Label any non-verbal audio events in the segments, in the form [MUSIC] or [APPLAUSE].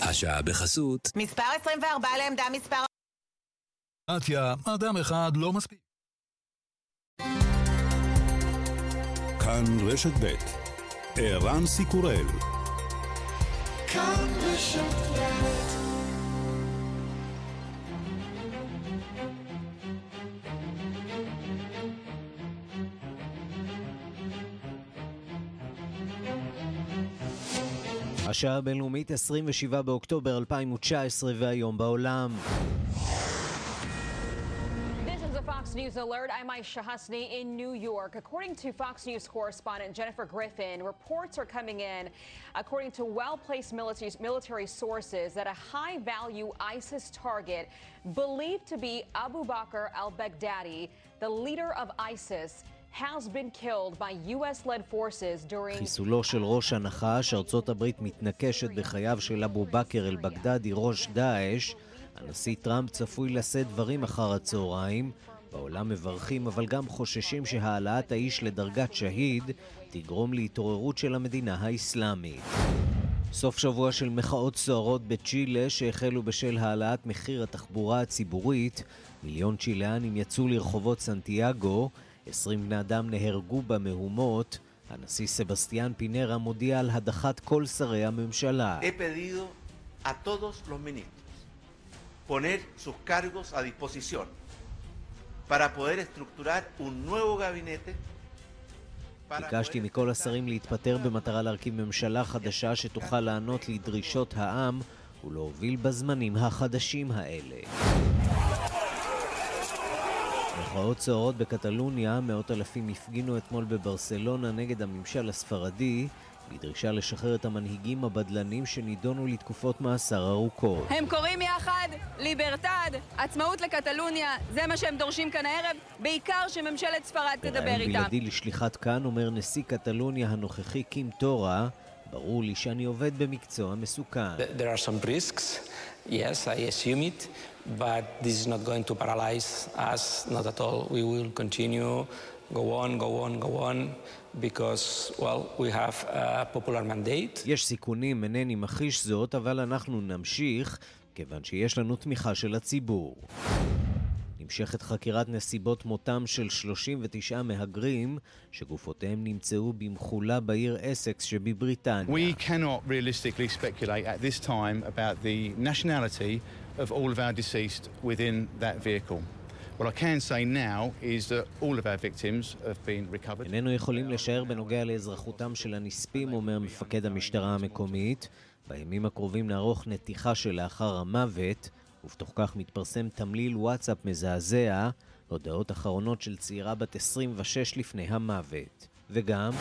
השעה בחסות. מספר 24 לעמדה מספר... דמוקרטיה, אדם אחד לא מספיק. כאן רשת ב' ערן סיקורל כאן רשת ב' השעה הבינלאומית 27 באוקטובר 2019 והיום בעולם. Fox News alert. I'm Aisha Hasni in New York. According to Fox News correspondent Jennifer Griffin, reports are coming in, according to well-placed military, military sources, that a high-value ISIS target believed to be Abu Bakr al-Baghdadi, the leader of ISIS, חיסולו של ראש הנחש, ארצות הברית מתנקשת בחייו של אבו בכר אל-בגדדי, ראש דאעש. הנשיא טראמפ צפוי לשאת דברים אחר הצהריים. בעולם מברכים, אבל גם חוששים שהעלאת האיש לדרגת שהיד תגרום להתעוררות של המדינה האסלאמית. סוף שבוע של מחאות סוערות בצ'ילה שהחלו בשל העלאת מחיר התחבורה הציבורית. מיליון צ'יליאנים יצאו לרחובות סנטיאגו, 20 בני אדם נהרגו במהומות. הנשיא סבסטיאן פינרה מודיע על הדחת כל שרי הממשלה. poner sus cargos a disposición para poder estructurar un nuevo gabinete ביקשתי מכל השרים להתפטר במטרה להרכיב ממשלה חדשה שתוכל לענות לדרישות העם ולהוביל בזמנים החדשים האלה. מחאות סוערות בקטלוניה, מאות אלפים הפגינו אתמול בברסלונה נגד הממשל הספרדי בדרישה לשחרר את המנהיגים הבדלנים שנידונו לתקופות מאסר ארוכות. הם קוראים יחד ליברטד, עצמאות לקטלוניה, זה מה שהם דורשים כאן הערב, בעיקר שממשלת ספרד תדבר איתם. בלעדי לשליחת כאן אומר נשיא קטלוניה הנוכחי קים טורה, ברור לי שאני עובד במקצוע מסוכן. There are some risks, yes, I assume it, but this is not going to paralyze us, not at all. We will continue, go on, go on, go on. because, well, we have a popular mandate. יש סיכונים, אינני מכחיש זאת, אבל אנחנו נמשיך, כיוון שיש לנו תמיכה של הציבור. נמשכת חקירת נסיבות מותם של 39 מהגרים שגופותיהם נמצאו במחולה בעיר אסקס שבבריטניה. We cannot realistically speculate at this time about the nationality of all of our deceased within that vehicle. What I can say now is that all of our victims have been recovered. איננו יכולים לשער בנוגע לאזרחותם של הנספים, אומר מפקד המשטרה המקומית. בימים הקרובים נערוך נתיחה שלאחר המוות, ובתוך כך מתפרסם תמליל וואטסאפ מזעזע, הודעות אחרונות של צעירה בת 26 לפני המוות. וגם...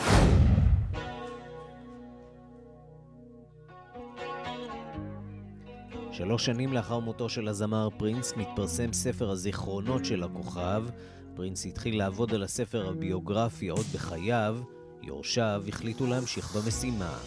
שלוש שנים לאחר מותו של הזמר פרינס מתפרסם ספר הזיכרונות של הכוכב. פרינס התחיל לעבוד על הספר הביוגרפי עוד בחייו, יורשיו החליטו להמשיך במשימה.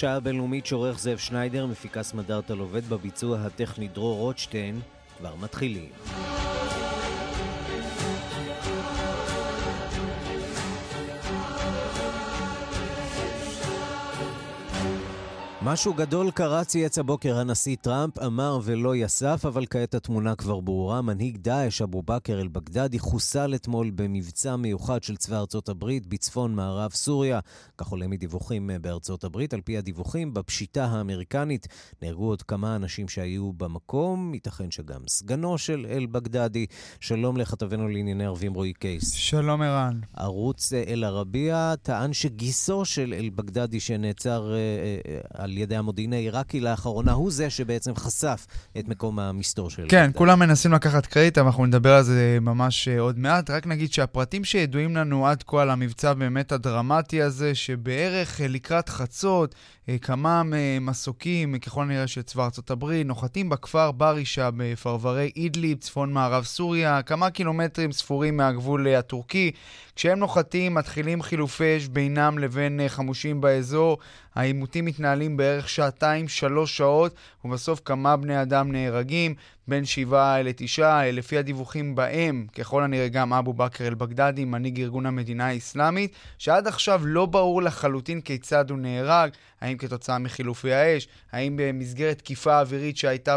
השעה הבינלאומית שעורך זאב שניידר, מפיקה סמדארטה עובד בביצוע הטכני דרור רוטשטיין, כבר מתחילים. משהו גדול קרה צייץ הבוקר הנשיא טראמפ, אמר ולא יסף, אבל כעת התמונה כבר ברורה. מנהיג דאעש, אבו בכר אל-בגדדי, חוסל אתמול במבצע מיוחד של צבא ארצות הברית בצפון מערב סוריה. כך עולה מדיווחים בארצות הברית. על פי הדיווחים, בפשיטה האמריקנית נהרגו עוד כמה אנשים שהיו במקום, ייתכן שגם סגנו של אל-בגדדי. שלום לכתבנו לענייני ערבים רועי קייס. שלום ערן. ערוץ אל-ערבייה טען שגיסו של אל-בגדדי שנעצר אה, אה, על ידי המודיעין העיראקי לאחרונה, הוא זה שבעצם חשף את מקום המסתור של... כן, כולם מנסים לקחת קרדיט, אבל אנחנו נדבר על זה ממש אה, עוד מעט. רק נגיד שהפרטים שידועים לנו עד כה על המבצע באמת הדרמטי הזה, שבערך לקראת חצות, כמה מסוקים, ככל הנראה של צבא ארצות הברית, נוחתים בכפר ברישה בפרברי אידליב, צפון מערב סוריה, כמה קילומטרים ספורים מהגבול הטורקי. כשהם נוחתים, מתחילים חילופי אש בינם לבין חמושים באזור. העימותים מתנהלים בערך שעתיים, שלוש שעות, ובסוף כמה בני אדם נהרגים, בין שבעה לתשעה, לפי הדיווחים בהם, ככל הנראה גם אבו בכר אל-בגדדי, מנהיג ארגון המדינה האסלאמית, שעד עכשיו לא ברור לחלוטין כיצד הוא נהרג, האם כתוצאה מחילופי האש, האם במסגרת תקיפה אווירית שהייתה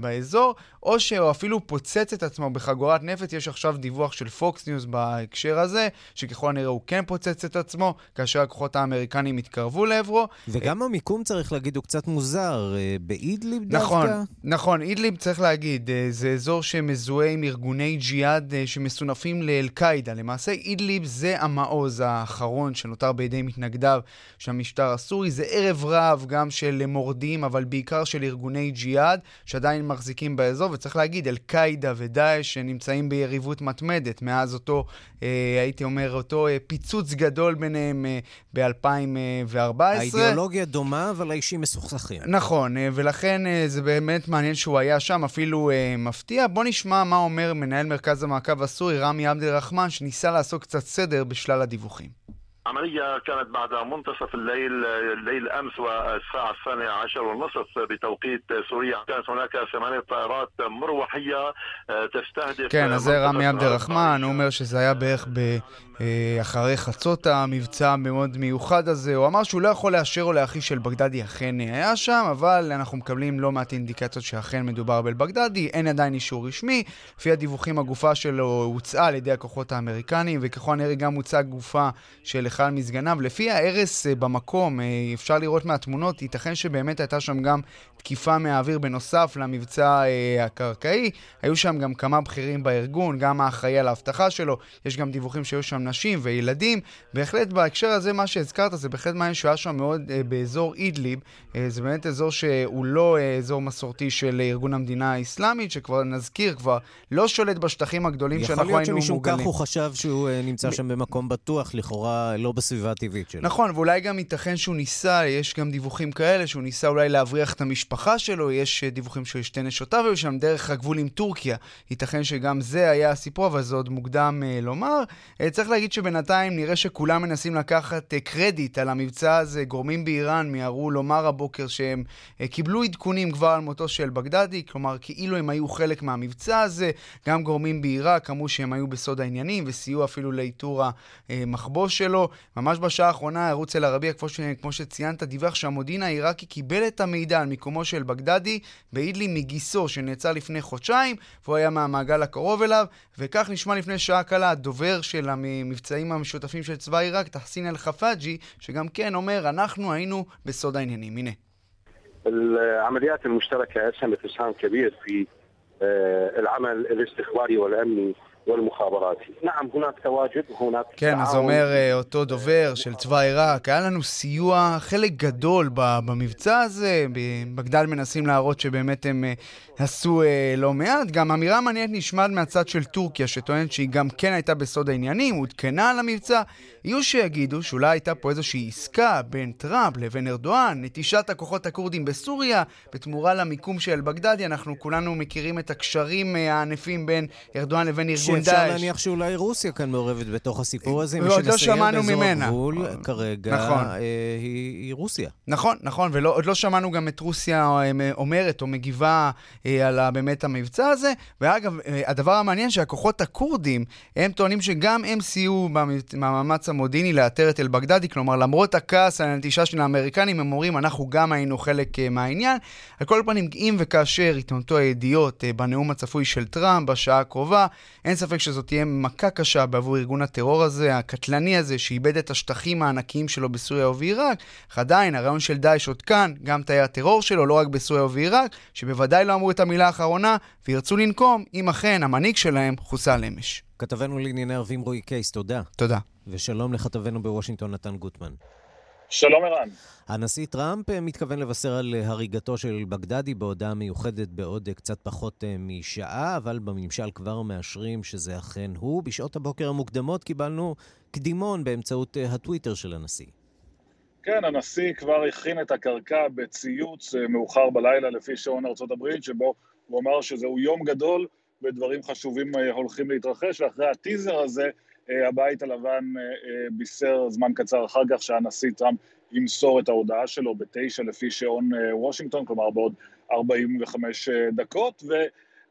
באזור, או שהוא אפילו פוצץ את עצמו בחגורת נפץ. יש עכשיו דיווח של Fox News בהקשר הזה, שככל הנראה הוא כן פוצץ את עצמו, כאשר הכוחות האמריקנים התקרבו לעברו. וגם המיקום, צריך להגיד, הוא קצת מוזר. אה, באידליב נכון, דווקא? נכון, אידליב, צריך להגיד, אה, זה אזור שמזוהה עם ארגוני ג'יהאד אה, שמסונפים לאל-קאעידה. למעשה, אידליב זה המעוז האחרון שנותר בידי מתנגדיו של המשטר הסורי. זה ערב רב גם של מורדים, אבל בעיקר של ארגוני ג'יהאד, שעדיין מחזיקים באזור. וצריך להגיד, אל-קאעידה ודאעש שנמצאים ביריבות מתמדת מאז אותו, אה, הייתי אומר, אותו פיצוץ גדול ביניהם אה, ב-2014. האידיאולוגיה דומה, אבל האישים מסוכסכים. נכון, ולכן זה באמת מעניין שהוא היה שם, אפילו אה, מפתיע. בוא נשמע מה אומר מנהל מרכז המעקב הסורי, רמי עבד אל-רחמן, שניסה לעשות קצת סדר בשלל הדיווחים. عملية كانت بعد منتصف الليل الليل أمس والساعة الثانية عشر والنصف بتوقيت سوريا كانت هناك ثمانية طائرات مروحية تستهدف כן, אז זה רמי עבד אל-רחמן, הוא אומר שזה היה בערך ב... אחרי חצות המבצע המאוד מיוחד הזה. הוא אמר שהוא לא יכול לאשר או להכחיש שאל-בגדדי אכן היה שם, אבל אנחנו מקבלים לא מעט אינדיקציות שאכן מדובר באל-בגדדי. אין עדיין אישור רשמי. לפי הדיווחים, הגופה שלו הוצאה על ידי הכוחות האמריקניים, וככל הנראה גם הוצאה גופה של אחד מסגניו. לפי ההרס במקום, אפשר לראות מהתמונות, ייתכן שבאמת הייתה שם גם תקיפה מהאוויר בנוסף למבצע אה, הקרקעי. היו שם גם כמה בכירים בארגון, גם האחראי על האבטחה שלו. יש גם דיווחים שהיו שם נשים וילדים. בהחלט בהקשר הזה, מה שהזכרת, זה בהחלט מעניין שהוא היה שם מאוד אה, באזור אידליב. אה, זה באמת אזור שהוא לא אה, אזור מסורתי של ארגון המדינה האסלאמית, שכבר נזכיר, כבר לא שולט בשטחים הגדולים שאנחנו היינו מוגנים. יכול להיות שמשום כך הוא חשב שהוא אה, נמצא. שם במקום בטוח, לכאורה לא בסביבה הטבעית שלו. נכון, ואולי גם ייתכן שהוא ניסה, יש גם דיווחים כאלה, שהוא ניסה אולי להבריח את המשפחה שלו, יש דיווחים ששתי נשותיו היו שם דרך הגבול עם טורקיה. ייתכן שגם זה היה הסיפור, אבל זה עוד מוקדם אה, לומר. אה, צריך להגיד שבינתיים נראה שכולם מנסים לקחת אה, קרדיט על המבצע הזה. גורמים באיראן מיהרו לומר הבוקר שהם אה, קיבלו עדכונים כבר על מותו של בגדדי, כלומר כאילו הם היו חלק מהמבצע הזה. גם גורמים בעיראק אמרו שהם היו בסוד העניינים וסייעו אפילו לאיתור המחבוש שלו. ממש בשעה האחרונה ערוץ אל-ערבייה, כמו, ש... כמו שציינת, דיווח שהמודיעין העיראקי קיבל את המידע על מיקומו של בגדדי באידלי מגיסו, שנעצר לפני חודשיים, והוא היה מהמעגל הקרוב אליו, וכך נשמע לפני שעה קלה הדובר של המבצעים המשותפים של צבא עיראק, תחסין אל-חפאג'י, שגם כן אומר, אנחנו היינו בסוד העניינים. הנה. العمليات المشتركة أسهمت إسهام كبير في العمل الاستخباري والأمني والمخابراتي. نعم هناك تواجد وهناك כן, אז אומר אותו דובר של צבא עיראק, היה לנו סיוע חלק גדול במבצע הזה, בגדל מנסים להראות שבאמת הם עשו לא מעט. גם אמירה מעניינת נשמעת מהצד של טורקיה, שטוענת שהיא גם כן הייתה בסוד העניינים, עודכנה על המבצע. יהיו שיגידו שאולי הייתה פה איזושהי עסקה בין טראמפ לבין ארדואן, נטישת הכוחות הכורדים בסוריה, בתמורה למיקום של בגדדי. אנחנו כולנו מכירים את הקשרים הענפים בין ארדואן לבין ארגון דאעש. שאפשר להניח שאולי רוסיה כאן מעורבת בתוך הסיפור הזה. ועוד לא שמענו ממנה. הגבול כרגע נכון. אה, היא, היא רוסיה. נכון, נכון, ועוד לא שמענו גם את רוסיה אומרת או מגיבה אה, על באמת המבצע הזה. ואגב, אה, הדבר המעניין שהכוחות הכורדים, הם טוענים שגם הם סייעו במאמץ המודיעיני לאתר את אל-בגדדי, כלומר, למרות הכעס על הנטישה של האמריקנים, הם אומרים, אנחנו גם היינו חלק אה, מהעניין. על כל פנים, אם וכאשר התממתו הידיעות אה, בנאום הצפוי של טראמפ בשעה הקרובה, אין ספק שזאת תהיה מכה קשה בעבור ארגון הטרור הזה, הקטלני הזה, שאיבד את השטחים הענקיים שלו בסוריה ובעיראק, אך עדיין הרעיון של דאעש עוד כאן, גם תאי הטרור שלו, לא רק בסוריה ובעיראק, שבוודאי לא אמרו את המילה האחרונה, וירצו לנקום אם אכן המנהיג שלהם חוסל אמש. כתבנו לענייני ערבים רועי קייס, תודה. תודה. ושלום לכתבנו בוושינגטון נתן גוטמן. שלום ערן. הנשיא טראמפ אה, מתכוון לבשר על אה, הריגתו של בגדדי בהודעה מיוחדת בעוד אה, קצת פחות משעה, אבל בממשל כבר מאשרים שזה אכן הוא. בשעות הבוקר המוקדמות קיבלנו קדימון באמצעות הטוויטר של הנשיא. כן, הנשיא כבר הכין את הקרקע בציוץ מאוחר בלילה לפי שעון ארה"ב, שבו הוא אמר שזהו יום גדול ודברים חשובים הולכים להתרחש, ואחרי הטיזר הזה הבית הלבן בישר זמן קצר אחר כך שהנשיא טראמפ ימסור את ההודעה שלו בתשע לפי שעון אה, וושינגטון, כלומר בעוד 45 אה, דקות,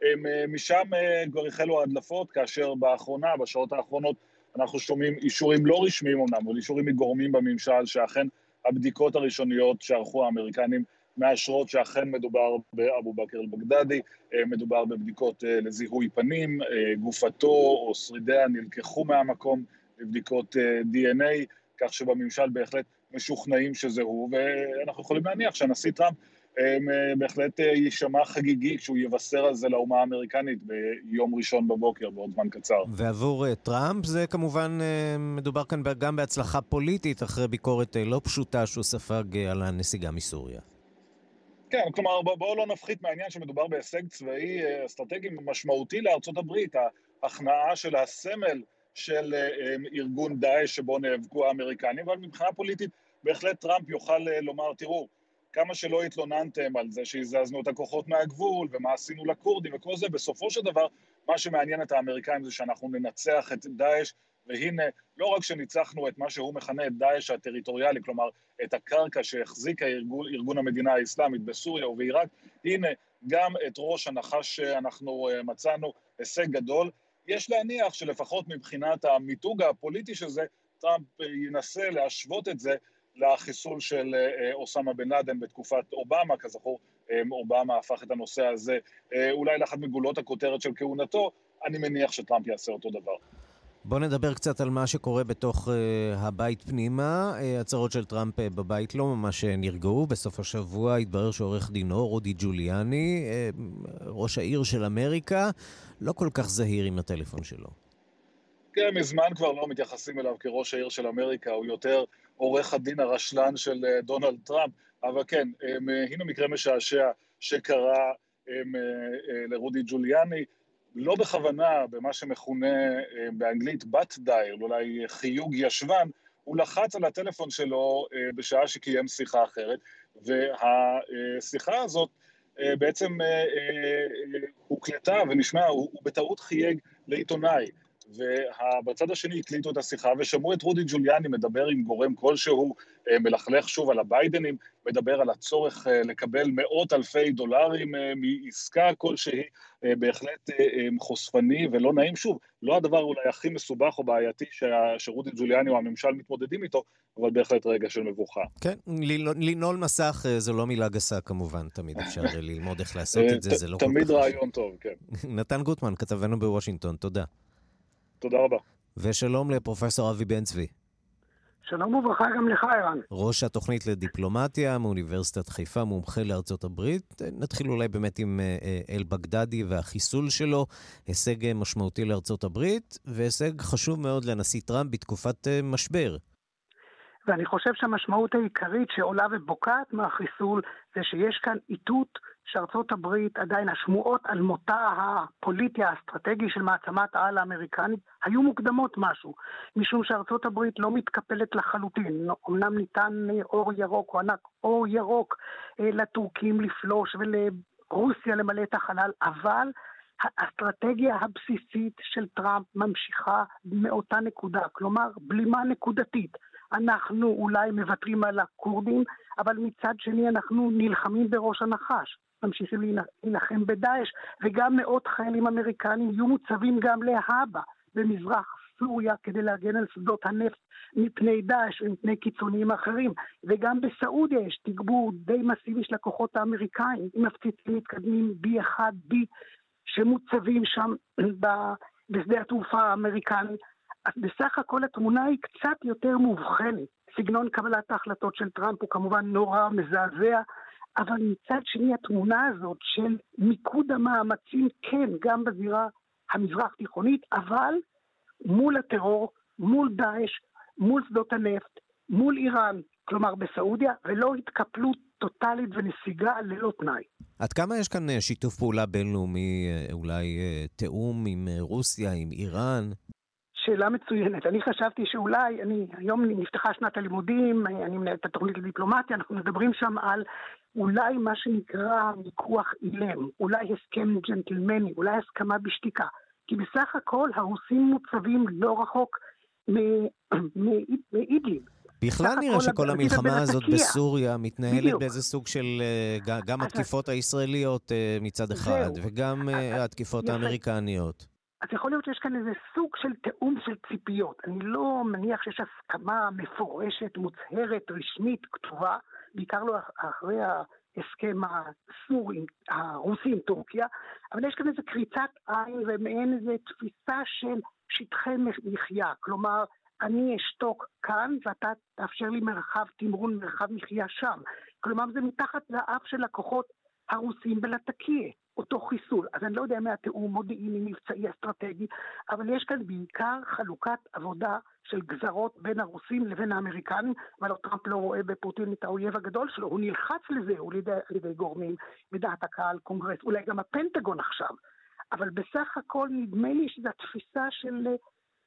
ומשם אה, כבר החלו ההדלפות, כאשר באחרונה, בשעות האחרונות, אנחנו שומעים אישורים לא רשמיים אמנם, אבל אישורים מגורמים בממשל שאכן הבדיקות הראשוניות שערכו האמריקנים מאשרות שאכן מדובר באבו בכר אל-בגדדי, מדובר בבדיקות לזיהוי פנים, גופתו או שרידיה נלקחו מהמקום לבדיקות DNA, כך שבממשל בהחלט משוכנעים שזה הוא, ואנחנו יכולים להניח שהנשיא טראמפ אה, בהחלט אה, יישמע חגיגי כשהוא יבשר על זה לאומה האמריקנית ביום ראשון בבוקר, בעוד זמן קצר. ועבור אה, טראמפ זה כמובן, מדובר כאן גם בהצלחה פוליטית, אחרי ביקורת לא פשוטה שהוא ספג על הנסיגה מסוריה. כן, כלומר, בואו לא נפחית מהעניין שמדובר בהישג צבאי אסטרטגי משמעותי לארצות הברית, ההכנעה של הסמל של אה, אה, ארגון דאעש שבו נאבקו האמריקנים, אבל מבחינה פוליטית בהחלט טראמפ יוכל אה, לומר, תראו, כמה שלא התלוננתם על זה שהזזנו את הכוחות מהגבול ומה עשינו לכורדים וכל זה, בסופו של דבר מה שמעניין את האמריקאים זה שאנחנו ננצח את דאעש, והנה, לא רק שניצחנו את מה שהוא מכנה את דאעש הטריטוריאלי, כלומר את הקרקע שהחזיקה ארגון, ארגון המדינה האסלאמית בסוריה ובעיראק, הנה גם את ראש הנחש שאנחנו מצאנו, הישג גדול. יש להניח שלפחות מבחינת המיתוג הפוליטי של זה, טראמפ ינסה להשוות את זה לחיסול של אה, אוסמה בן לאדן בתקופת אובמה, כזכור, אה, אובמה הפך את הנושא הזה אה, אולי לאחת מגולות הכותרת של כהונתו, אני מניח שטראמפ יעשה אותו דבר. בואו נדבר קצת על מה שקורה בתוך uh, הבית פנימה. Uh, הצהרות של טראמפ uh, בבית לא ממש נרגעו. בסוף השבוע התברר שעורך דינו, רודי ג'וליאני, uh, ראש העיר של אמריקה, לא כל כך זהיר עם הטלפון שלו. כן, מזמן כבר לא מתייחסים אליו כראש העיר של אמריקה, הוא יותר עורך הדין הרשלן של דונלד טראמפ. אבל כן, הם, הנה מקרה משעשע שקרה הם, לרודי ג'וליאני. לא בכוונה, במה שמכונה אה, באנגלית בת דייר, אולי חיוג ישבן, הוא לחץ על הטלפון שלו אה, בשעה שקיים שיחה אחרת, והשיחה הזאת אה, בעצם הוקלטה ונשמע, הוא, הוא בטעות חייג לעיתונאי. ובצד השני הקליטו את השיחה ושמעו את רודי ג'וליאני מדבר עם גורם כלשהו, אה, מלכלך שוב על הביידנים, מדבר על הצורך אה, לקבל מאות אלפי דולרים אה, מעסקה כלשהי, בהחלט חושפני ולא נעים. שוב, לא הדבר אולי הכי מסובך או בעייתי שרודי ג'וליאני או הממשל מתמודדים איתו, אבל בהחלט רגע של מבוכה. כן, לנעול מסך זו לא מילה גסה כמובן, תמיד אפשר ללמוד איך לעשות את זה, זה לא כל כך... תמיד רעיון טוב, כן. [LAUGHS] נתן גוטמן, כתבנו בוושינגטון, תודה. תודה רבה. ושלום לפרופסור אבי בן צבי. שלום וברכה גם לך, ערן. ראש התוכנית לדיפלומטיה מאוניברסיטת חיפה, מומחה לארצות הברית. נתחיל אולי באמת עם אה, אה, אל-בגדדי והחיסול שלו. הישג אה, משמעותי לארצות הברית, והישג חשוב מאוד לנשיא טראמפ בתקופת משבר. ואני חושב שהמשמעות העיקרית שעולה ובוקעת מהחיסול זה שיש כאן איתות שארצות הברית עדיין, השמועות על מותה הפוליטי האסטרטגי של מעצמת העל האמריקנית היו מוקדמות משהו, משום שארצות הברית לא מתקפלת לחלוטין. אמנם ניתן אור ירוק או ענק אור ירוק אה, לטורקים לפלוש ולרוסיה למלא את החלל, אבל האסטרטגיה הבסיסית של טראמפ ממשיכה מאותה נקודה, כלומר בלימה נקודתית. אנחנו אולי מוותרים על הכורדים, אבל מצד שני אנחנו נלחמים בראש הנחש. ממשיכים להילחם בדאעש, וגם מאות חיילים אמריקנים יהיו מוצבים גם להבא במזרח סוריה כדי להגן על שדות הנפט מפני דאעש ומפני קיצוניים אחרים. וגם בסעודיה יש תגבור די מסיבי של הכוחות האמריקאים, עם מפציצים מתקדמים B1B שמוצבים שם [CLEARS THROAT] בשדה התעופה האמריקני. אז בסך הכל התמונה היא קצת יותר מובחנת. סגנון קבלת ההחלטות של טראמפ הוא כמובן נורא מזעזע, אבל מצד שני התמונה הזאת של מיקוד המאמצים, כן, גם בזירה המזרח תיכונית, אבל מול הטרור, מול דאעש, מול שדות הנפט, מול איראן, כלומר בסעודיה, ולא התקפלות טוטאלית ונסיגה ללא תנאי. עד כמה יש כאן אה, שיתוף פעולה בינלאומי, אה, אולי אה, תיאום עם רוסיה, עם איראן? שאלה מצוינת. אני חשבתי שאולי, אני, היום נפתחה שנת הלימודים, אני מנהלת את התוכנית לדיפלומטיה, אנחנו מדברים שם על אולי מה שנקרא מיקוח אילם, אולי הסכם ג'נטלמני, אולי הסכמה בשתיקה. כי בסך הכל הרוסים מוצבים לא רחוק [CLEARS THROAT] מאידליב. בכלל נראה שכל המלחמה הזאת בסוריה מתנהלת בדיוק. באיזה סוג של אה, גם התקיפות הישראליות אה, מצד אחד. וגם אה, התקיפות האמריקניות. אז יכול להיות שיש כאן איזה סוג של תיאום של ציפיות. אני לא מניח שיש הסכמה מפורשת, מוצהרת, רשמית, כתובה, בעיקר לא אחרי ההסכם הסורי, הרוסי עם טורקיה, אבל יש כאן איזה קריצת עין ומעין איזה תפיסה של שטחי מחיה. כלומר, אני אשתוק כאן ואתה תאפשר לי מרחב תמרון, מרחב מחיה שם. כלומר, זה מתחת לאף של הכוחות הרוסים בלטקיה, אותו חיסול. אז אני לא יודע מה התיאום מודיעיני, מבצעי, אסטרטגי, אבל יש כאן בעיקר חלוקת עבודה של גזרות בין הרוסים לבין האמריקנים, אבל טראמפ לא רואה בפוטין את האויב הגדול שלו, הוא נלחץ לזה על ידי, על ידי גורמים בדעת הקהל, קונגרס, אולי גם הפנטגון עכשיו. אבל בסך הכל נדמה לי שזו התפיסה של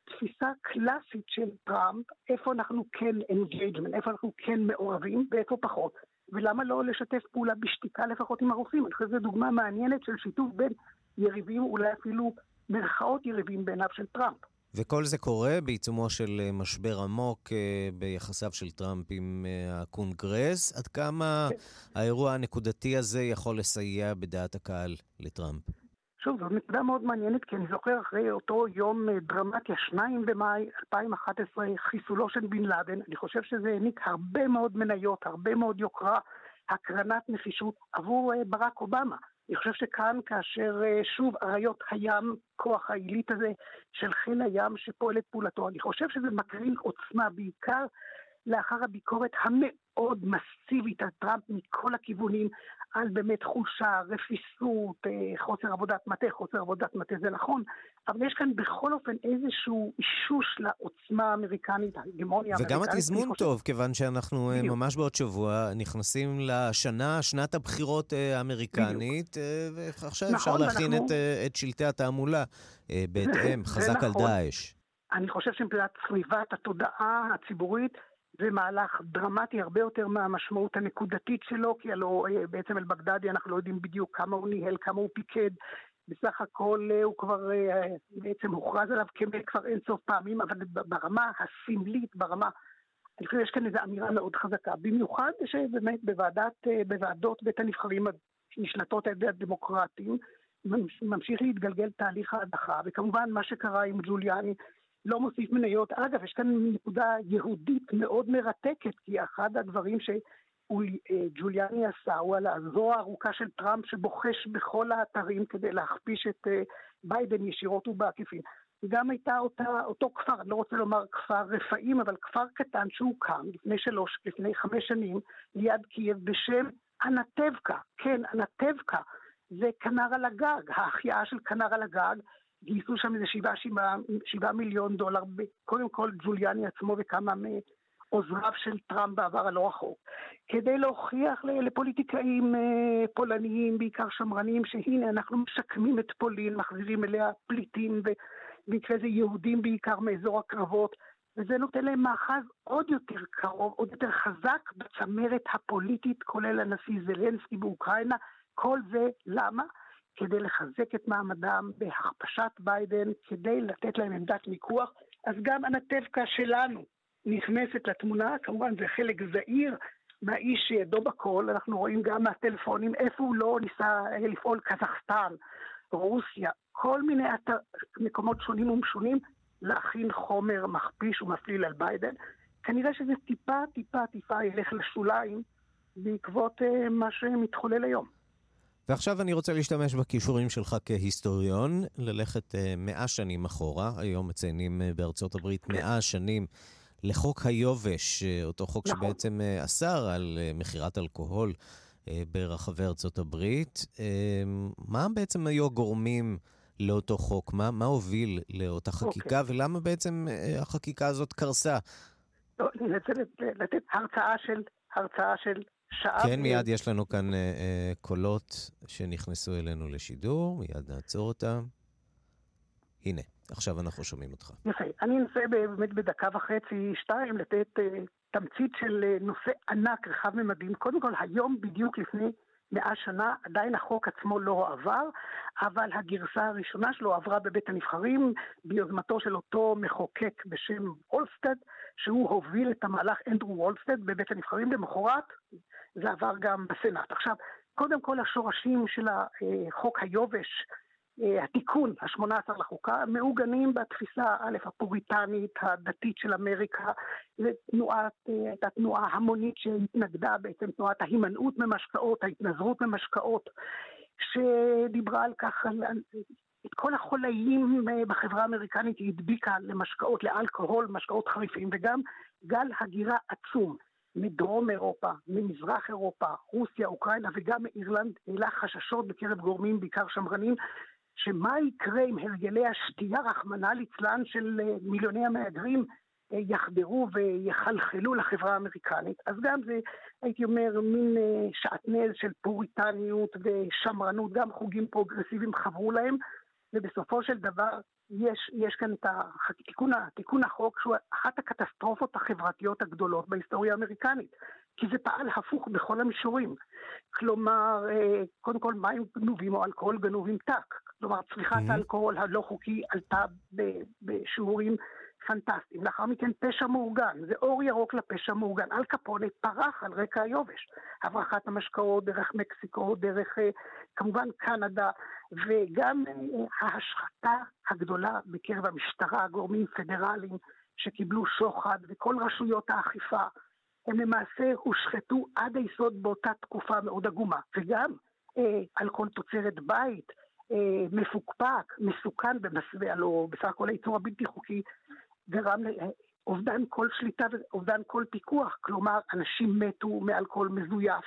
תפיסה קלאסית של טראמפ, איפה אנחנו כן engagement, איפה אנחנו כן מעורבים ואיפה פחות. ולמה לא לשתף פעולה בשתיקה לפחות עם הרוסים? אני חושב שזו דוגמה מעניינת של שיתוף בין יריבים, אולי אפילו מרכאות יריבים בעיניו של טראמפ. וכל זה קורה בעיצומו של אה, משבר עמוק אה, ביחסיו של טראמפ עם אה, הקונגרס. עד כמה כן. האירוע הנקודתי הזה יכול לסייע בדעת הקהל לטראמפ? שוב, זו נקודה מאוד מעניינת, כי אני זוכר אחרי אותו יום אה, דרמטי, 2 במאי 2011, חיסולו של בן לאדן, אני חושב שזה העניק הרבה מאוד מניות, הרבה מאוד יוקרה, הקרנת נחישות עבור אה, ברק אובמה. אני חושב שכאן, כאשר אה, שוב אריות הים, כוח העילית הזה של חיל הים שפועל את פעולתו, אני חושב שזה מקרין עוצמה, בעיקר לאחר הביקורת המאוד מסיבית על טראמפ מכל הכיוונים, על באמת חולשה, רפיסות, אה, חוסר עבודת מטה, חוסר עבודת מטה זה נכון, אבל יש כאן בכל אופן איזשהו אישוש לעוצמה האמריקנית, ההגמוניה האמריקנית. וגם התזמון חושב... טוב, כיוון שאנחנו אה, בדיוק. ממש בעוד שבוע נכנסים לשנה, שנת הבחירות אה, האמריקנית, ועכשיו נכון, אפשר להכין ואנחנו... את, את שלטי התעמולה בהתאם, [LAUGHS] חזק נכון. על דאעש. אני חושב שמבחינת סביבת התודעה הציבורית, זה מהלך דרמטי הרבה יותר מהמשמעות הנקודתית שלו, כי הלוא אה, בעצם אל-בגדדי אנחנו לא יודעים בדיוק כמה הוא ניהל, כמה הוא פיקד. בסך הכל אה, הוא כבר אה, בעצם הוכרז עליו כמת כבר אין סוף פעמים, אבל ברמה הסמלית, ברמה... אני חושב שיש כאן איזו אמירה מאוד חזקה. במיוחד שבאמת בוועדת, בוועדות בית הנבחרים נשלטות על ידי הדמוקרטים, ממשיך להתגלגל תהליך ההדחה, וכמובן מה שקרה עם ג'וליאני לא מוסיף מניות. אגב, יש כאן נקודה יהודית מאוד מרתקת, כי אחד הדברים שג'וליאני עשה הוא על הזרוע הארוכה של טראמפ שבוחש בכל האתרים כדי להכפיש את אה, ביידן ישירות ובעקיפין. גם הייתה אותה, אותו כפר, אני לא רוצה לומר כפר רפאים, אבל כפר קטן שהוקם לפני שלוש, לפני חמש שנים, ליד קייב, בשם אנטבקה. כן, אנטבקה. זה כנר על הגג, ההחייאה של כנר על הגג, גייסו שם איזה שבעה, שבעה, שבעה מיליון דולר, קודם כל ג'וליאני עצמו וכמה מעוזריו של טראמפ בעבר הלא רחוק, כדי להוכיח לפוליטיקאים אה, פולניים, בעיקר שמרנים, שהנה אנחנו משקמים את פולין, מחזירים אליה פליטים, ובמקרה זה יהודים בעיקר מאזור הקרבות, וזה נותן להם מאחז עוד יותר קרוב, עוד יותר חזק בצמרת הפוליטית, כולל הנשיא זלנסקי באוקראינה. כל זה למה? כדי לחזק את מעמדם בהכפשת ביידן, כדי לתת להם עמדת מיקוח, אז גם האנטבקה שלנו נכנסת לתמונה, כמובן זה חלק זעיר מהאיש שידו בכל, אנחנו רואים גם מהטלפונים איפה הוא לא ניסה לפעול, קזחסטן, רוסיה, כל מיני מקומות שונים ומשונים, להכין חומר מכפיש ומפליל על ביידן. כנראה שזה טיפה טיפה טיפה ילך לשוליים בעקבות uh, מה שמתחולל היום. ועכשיו אני רוצה להשתמש בכישורים שלך כהיסטוריון, ללכת אה, מאה שנים אחורה. היום מציינים אה, בארצות הברית. מאה שנים לחוק היובש, אה, אותו חוק נכון. שבעצם אסר על מכירת אלכוהול ברחבי ארצות הברית. מה בעצם היו הגורמים לאותו חוק? מה, מה הוביל לאותה חקיקה, okay. אוקיי. ולמה בעצם החקיקה הזאת קרסה? לא, לתת הרצאה של, הרצאה של שעה. כן, מיד יש לנו כאן אה, אה, קולות שנכנסו אלינו לשידור, מיד נעצור אותם. הנה, עכשיו אנחנו שומעים אותך. יפה. אני אנסה באמת בדקה וחצי, שתיים, לתת אה, תמצית של אה, נושא ענק, רחב ממדים. קודם כל, היום בדיוק לפני מאה שנה, עדיין החוק עצמו לא הועבר, אבל הגרסה הראשונה שלו עברה בבית הנבחרים ביוזמתו של אותו מחוקק בשם וולסטד, שהוא הוביל את המהלך אנדרו וולסטד בבית הנבחרים. למחרת זה עבר גם בסנאט. עכשיו, קודם כל השורשים של החוק היובש אה, התיקון, ה-18 לחוקה, מעוגנים בתפיסה, א', הפוריטנית, הדתית של אמריקה, ותנועת, אה, הייתה תנועה המונית שהתנגדה בעצם תנועת ההימנעות ממשקאות, ההתנזרות ממשקאות, שדיברה על כך, על, את כל החולאים אה, בחברה האמריקנית היא הדביקה למשקאות, לאלכוהול, משקאות חריפים, וגם גל הגירה עצום. מדרום אירופה, ממזרח אירופה, רוסיה, אוקראינה וגם מאירלנד העלה חששות בקרב גורמים בעיקר שמרנים שמה יקרה אם הרגלי השתייה, רחמנא ליצלן, של אה, מיליוני המהגרים אה, יחדרו ויחלחלו לחברה האמריקנית. אז גם זה, הייתי אומר, מין אה, שעטנז של פוריטניות ושמרנות, גם חוגים פרוגרסיביים חברו להם, ובסופו של דבר יש, יש כאן את התיקון, תיקון החוק שהוא אחת הקטסטרופות החברתיות הגדולות בהיסטוריה האמריקנית, כי זה פעל הפוך בכל המישורים. כלומר, קודם כל מים גנובים או אלכוהול גנוב ימתקו. כלומר, צריכת. האלכוהול הלא חוקי עלתה בשיעורים פנטסטיים. לאחר מכן פשע מאורגן, זה אור ירוק לפשע מאורגן. אל קפונה פרח על רקע היובש. הברחת המשקאות דרך מקסיקו, דרך אה, כמובן קנדה, וגם אה, ההשחתה הגדולה בקרב המשטרה, גורמים פדרליים שקיבלו שוחד, וכל רשויות האכיפה. הם למעשה הושחתו עד היסוד באותה תקופה מאוד עגומה. וגם אה, על כל תוצרת בית, אה, מפוקפק, מסוכן במסווה, הלוא בסך הכל הייצור הבלתי חוקי גרם לאובדן כל שליטה ואובדן כל פיקוח, כלומר אנשים מתו מאלכוהול מזויף,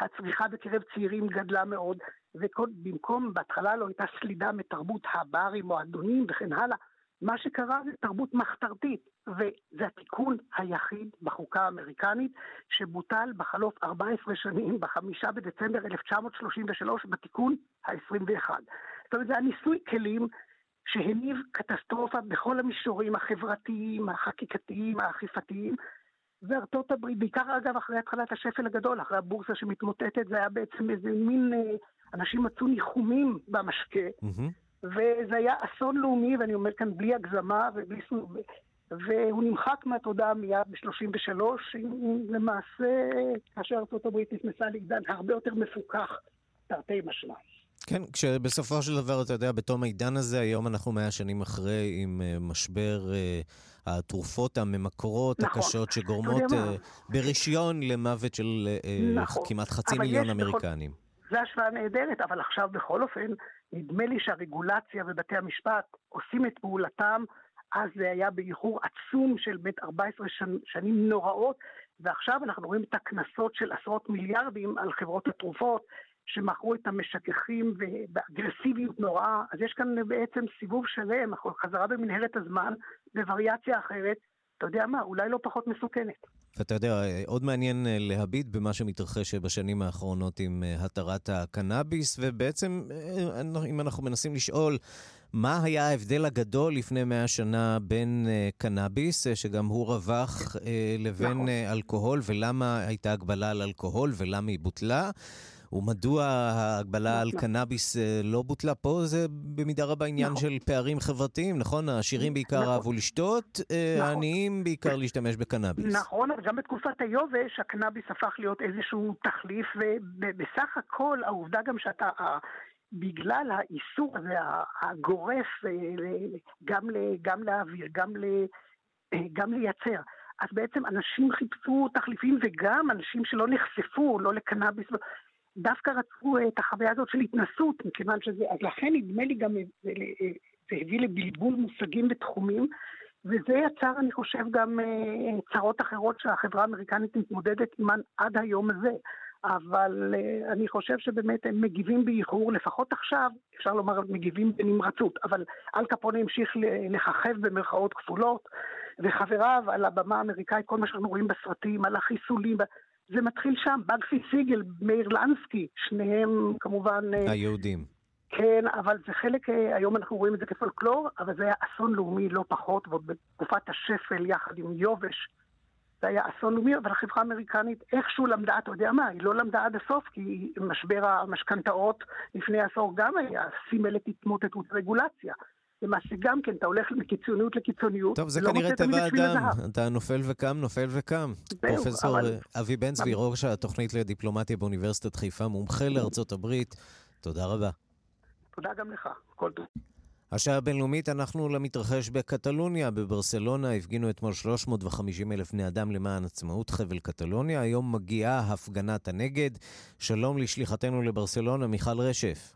הצריכה בקרב צעירים גדלה מאוד, ובמקום, בהתחלה לא הייתה סלידה מתרבות הברים, מועדונים וכן הלאה, מה שקרה זה תרבות מחתרתית, וזה התיקון היחיד בחוקה האמריקנית שבוטל בחלוף 14 שנים, בחמישה בדצמבר 1933, בתיקון ה-21. זאת אומרת, זה הניסוי כלים שהניב קטסטרופה בכל המישורים החברתיים, החקיקתיים, האכיפתיים, וארצות הברית, בעיקר אגב אחרי התחלת השפל הגדול, אחרי הבורסה שמתמוטטת, זה היה בעצם איזה מין, אה, אנשים מצאו ניחומים במשקה. Mm-hmm. וזה היה אסון לאומי, ואני אומר כאן בלי הגזמה ובלי... והוא נמחק מהתודעה מיד ב-33, למעשה, כאשר ארה"ב נכנסה לעידן הרבה יותר מפוקח, תרתי משמע. כן, כשבסופו של דבר, אתה יודע, בתום העידן הזה, היום אנחנו מאה שנים אחרי, עם uh, משבר uh, התרופות הממכרות נכון. הקשות, שגורמות uh, ברישיון למוות של uh, נכון. כמעט חצי מיליון אמריקנים. בכל... זו השוואה נהדרת, אבל עכשיו בכל אופן, נדמה לי שהרגולציה ובתי המשפט עושים את פעולתם, אז זה היה באיחור עצום של בית 14 שנים נוראות, ועכשיו אנחנו רואים את הקנסות של עשרות מיליארדים על חברות התרופות, שמכרו את המשככים באגרסיביות נוראה, אז יש כאן בעצם סיבוב שלם, חזרה במנהרת הזמן, בווריאציה אחרת, אתה יודע מה, אולי לא פחות מסוכנת. ואתה יודע, עוד מעניין אה, להביט במה שמתרחש בשנים האחרונות עם אה, התרת הקנאביס, ובעצם, אה, אם אנחנו מנסים לשאול, מה היה ההבדל הגדול לפני מאה שנה בין קנאביס, שגם הוא רווח, לבין נכון. אלכוהול, ולמה הייתה הגבלה על אלכוהול ולמה היא בוטלה? ומדוע ההגבלה על קנאביס אה, לא בוטלה פה? זה במידה רבה עניין נכון. של פערים חברתיים, נכון? העשירים בעיקר נכון. אהבו לשתות, אה, נכון. העניים בעיקר להשתמש בקנאביס. נכון, אבל גם בתקופת היובש הקנאביס הפך להיות איזשהו תחליף, ובסך הכל העובדה גם שאתה... בגלל האיסור הזה הגורף אה, גם, גם להעביר, גם, גם לייצר. אז בעצם אנשים חיפשו תחליפים וגם אנשים שלא נחשפו, לא לקנאביס, דווקא רצו את החוויה הזאת של התנסות, מכיוון שזה, אז לכן נדמה לי גם, זה, זה הביא לבלבול מושגים ותחומים, וזה יצר, אני חושב, גם אה, צרות אחרות שהחברה האמריקנית מתמודדת עימן עד היום הזה. אבל אני חושב שבאמת הם מגיבים באיחור, לפחות עכשיו, אפשר לומר מגיבים בנמרצות, אבל אל קפונה המשיך לככב במרכאות כפולות, וחבריו על הבמה האמריקאית, כל מה שאנחנו רואים בסרטים, על החיסולים, זה מתחיל שם, בגסי סיגל, מאיר לנסקי, שניהם כמובן... אה, היהודים. כן, אבל זה חלק, אה, היום אנחנו רואים את זה כפולקלור, אבל זה היה אסון לאומי לא פחות, ועוד בתקופת השפל יחד עם יובש. זה היה אסון לאומי, אבל החברה האמריקנית איכשהו למדה, אתה יודע מה, היא לא למדה עד הסוף, כי משבר המשכנתאות לפני עשור גם היה סימל את התמוטטות רגולציה. למעשה גם כן, אתה הולך מקיצוניות לקיצוניות. טוב, זה לא כנראה טבע האדם, אתה נופל וקם, נופל וקם. פרופסור אבל... אבי בן צבי, ראש התוכנית לדיפלומטיה באוניברסיטת חיפה, מומחה לארצות הברית, תודה רבה. תודה גם לך, כל טוב. השעה הבינלאומית, אנחנו למתרחש בקטלוניה. בברסלונה הפגינו אתמול 350 אלף בני אדם למען עצמאות חבל קטלוניה. היום מגיעה הפגנת הנגד. שלום לשליחתנו לברסלונה, מיכל רשף.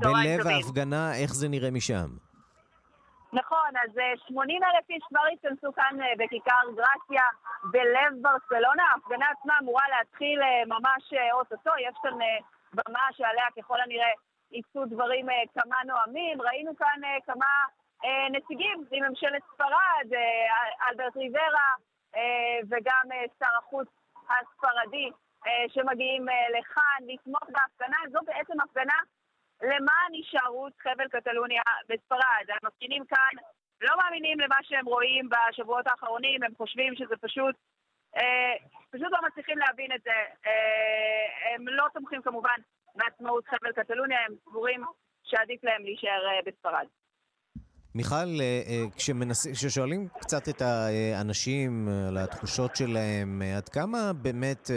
צהריים טובים. בלב ההפגנה, איך זה נראה משם? נכון, אז 80 אה, אלף איש כבר התכנסו כאן אה, בכיכר גרציה בלב ברסלונה. ההפגנה עצמה אמורה להתחיל אה, ממש אוטוטו, יש כאן במה שעליה ככל הנראה יישאו דברים כמה נואמים. ראינו כאן כמה נציגים מממשלת ספרד, אלברט ריברה וגם שר החוץ הספרדי שמגיעים לכאן לתמוך בהפגנה. זו בעצם הפגנה למען הישארות חבל קטלוניה בספרד. המפגינים כאן לא מאמינים למה שהם רואים בשבועות האחרונים, הם חושבים שזה פשוט, אה, פשוט לא מצליחים להבין את זה. אה, הם לא תומכים כמובן בעצמאות חבל קטלוניה, הם סבורים שעדיף להם להישאר אה, בספרד. מיכל, אה, אה. כששואלים קצת את האנשים על התחושות שלהם, עד כמה באמת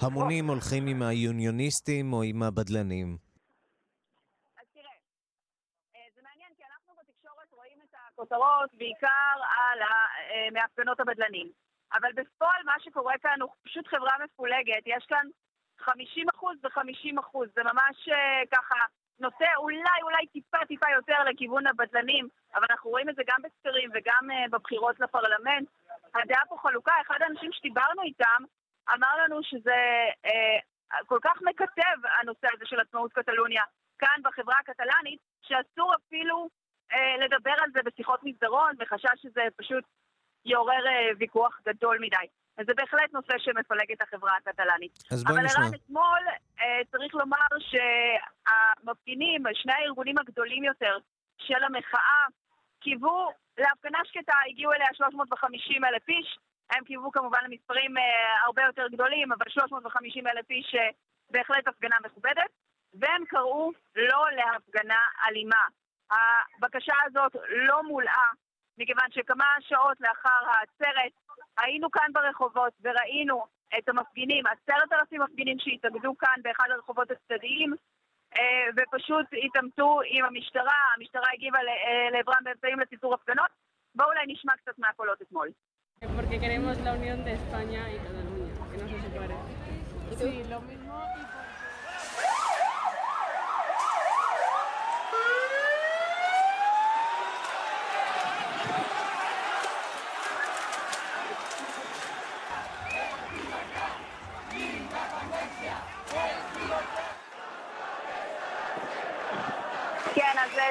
ההמונים הולכים עם היוניוניסטים או עם הבדלנים? כותרות בעיקר על אה, מהפגנות הבדלנים. אבל בפועל מה שקורה כאן הוא פשוט חברה מפולגת. יש כאן 50% ו-50%. זה ממש אה, ככה נושא אולי אולי טיפה טיפה יותר לכיוון הבדלנים, אבל אנחנו רואים את זה גם בסקרים וגם uh, בבחירות לפרלמנט. הדעה פה חלוקה, אחד האנשים שדיברנו איתם אמר לנו שזה uh, כל כך מקטב הנושא הזה של עצמאות קטלוניה כאן בחברה הקטלנית, שאסור אפילו אה, לדבר על זה בשיחות מסדרון, בחשש שזה פשוט יעורר אה, ויכוח גדול מדי. אז זה בהחלט נושא שמפלג את החברה הקטלנית. אז בואי נשמע. אבל ערן, אתמול אה, צריך לומר שהמפגינים, שני הארגונים הגדולים יותר של המחאה, קיוו להפגנה שקטה, הגיעו אליה 350 אלף איש. הם קיוו כמובן למספרים אה, הרבה יותר גדולים, אבל 350 אלף איש אה, בהחלט הפגנה מכובדת. והם קראו לא להפגנה אלימה. הבקשה הזאת לא מולאה, מכיוון שכמה שעות לאחר העצרת היינו כאן ברחובות וראינו את המפגינים, עשרת אלפים מפגינים שהתאגדו כאן באחד הרחובות הצדדיים אה, ופשוט התעמתו עם המשטרה, המשטרה הגיבה אה, לעברם באמצעים לציטור הפגנות. בואו אולי נשמע קצת מהקולות אתמול. Porque queremos la unión de España y Cataluña, que no se separe. Sí, lo mismo y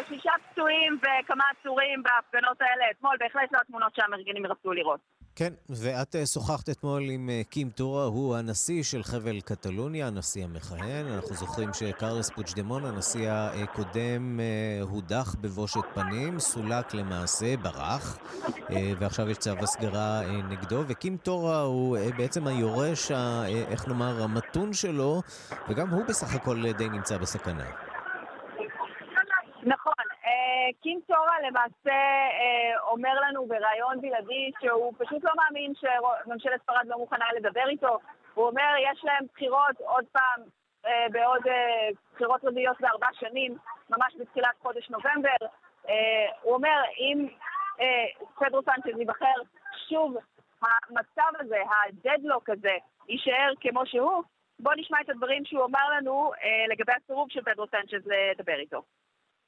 שישה פצועים וכמה עצורים בהפגנות האלה אתמול, בהחלט לא התמונות שהמארגנים רצו לראות. כן, ואת אה, שוחחת אתמול עם אה, קים טורה, הוא הנשיא של חבל קטלוניה, הנשיא המכהן. אנחנו זוכרים שקרלס פוצ'דמון, הנשיא הקודם, אה, הודח בבושת פנים, סולק למעשה, ברח, ועכשיו יש צו הסגרה נגדו, וקים טורה הוא בעצם היורש, איך נאמר, המתון שלו, וגם הוא בסך הכל די נמצא בסכנה. נכון. אה, קים טורה למעשה אה, אומר לנו בריאיון בלעדי שהוא פשוט לא מאמין שממשלת ספרד לא מוכנה לדבר איתו. הוא אומר, יש להם בחירות עוד פעם אה, בעוד בחירות רביעיות בארבע שנים, ממש בתחילת חודש נובמבר. הוא אומר, אם פדרו סנצ'ז ייבחר שוב, המצב הזה, הדדלוק הזה, יישאר כמו שהוא, בואו נשמע את הדברים שהוא אמר לנו לגבי הסירוב של פדרו סנצ'ז לדבר איתו.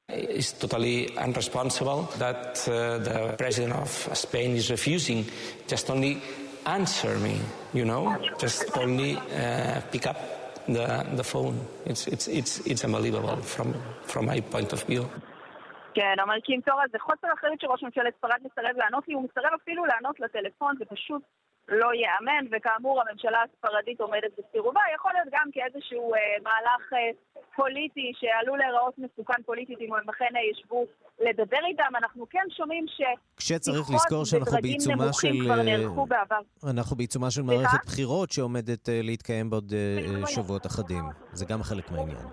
It's totally unresponsible that uh, the president of Spain is refusing just only answer me, you know, just only uh, pick up the, the phone. It's, it's, it's, it's unbelievable from, from my point of view. כן, אומר קים תורה, זה חוסר אחריות שראש ממשלת ספרד מסרב לענות לי, הוא מסרב אפילו לענות לטלפון, זה פשוט לא ייאמן, וכאמור הממשלה הספרדית עומדת בסירובה, יכול להיות גם כאיזשהו אה, מהלך אה, פוליטי שעלול להיראות מסוכן פוליטית אם הם אכן אה, ישבו לדבר איתם. אנחנו כן שומעים ש... כשצריך לזכור שאנחנו בעיצומה של... בעבר. אנחנו בעיצומה של מערכת בחירות שעומדת אה, להתקיים בעוד אה, שבועות אחדים. זה גם חלק מהעניין.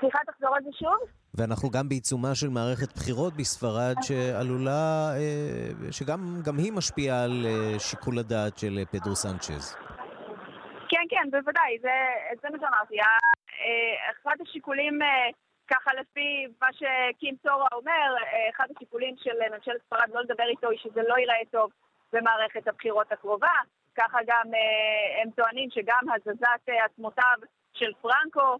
סליחה, תחזור על זה שוב? ואנחנו גם בעיצומה של מערכת בחירות בספרד שעלולה, אה, שגם גם היא משפיעה על אה, שיקול הדעת של אה, פדרו סנצ'ז. כן, כן, בוודאי, זה, זה מה שאמרתי. אחד השיקולים, ככה לפי מה שקים טורה אומר, אחד השיקולים של ממשלת ספרד לא לדבר איתו היא שזה לא ייראה טוב במערכת הבחירות הקרובה. ככה גם הם טוענים שגם הזזת עצמותיו של פרנקו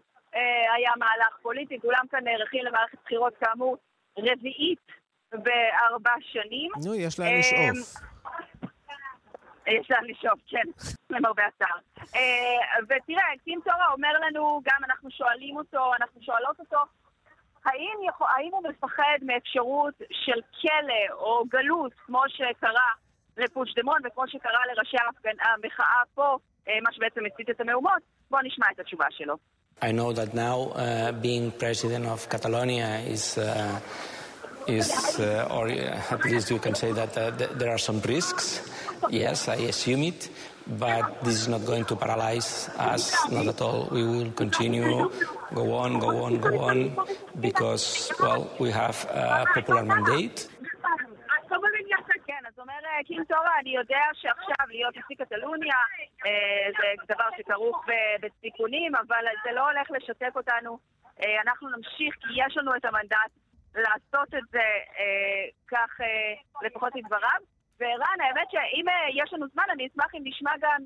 היה מהלך פוליטי, כולם כאן נערכים למערכת בחירות כאמור רביעית בארבע שנים. נו, יש להם לשאוף. אה, יש להם לשאוף, כן, למרבה הצער. אה, ותראה, קים טורה אומר לנו, גם אנחנו שואלים אותו, אנחנו שואלות אותו, האם, יכול, האם הוא מפחד מאפשרות של כלא או גלות, כמו שקרה לפושדמון וכמו שקרה לראשי המחאה פה, מה שבעצם הצית את המהומות? בואו נשמע את התשובה שלו. I know that now uh, being president of Catalonia is, uh, is uh, or at least you can say that uh, th there are some risks. Yes, I assume it, but this is not going to paralyze us, not at all. We will continue, go on, go on, go on, because, well, we have a popular mandate. טורה, אני יודע שעכשיו להיות נשיא קטלוניה אה, זה דבר שכרוך בסיכונים, אבל זה לא הולך לשתק אותנו. אה, אנחנו נמשיך כי יש לנו את המנדט לעשות את זה אה, כך לפחות לדבריו. וערן, האמת שאם יש לנו זמן, אני אשמח אם נשמע גם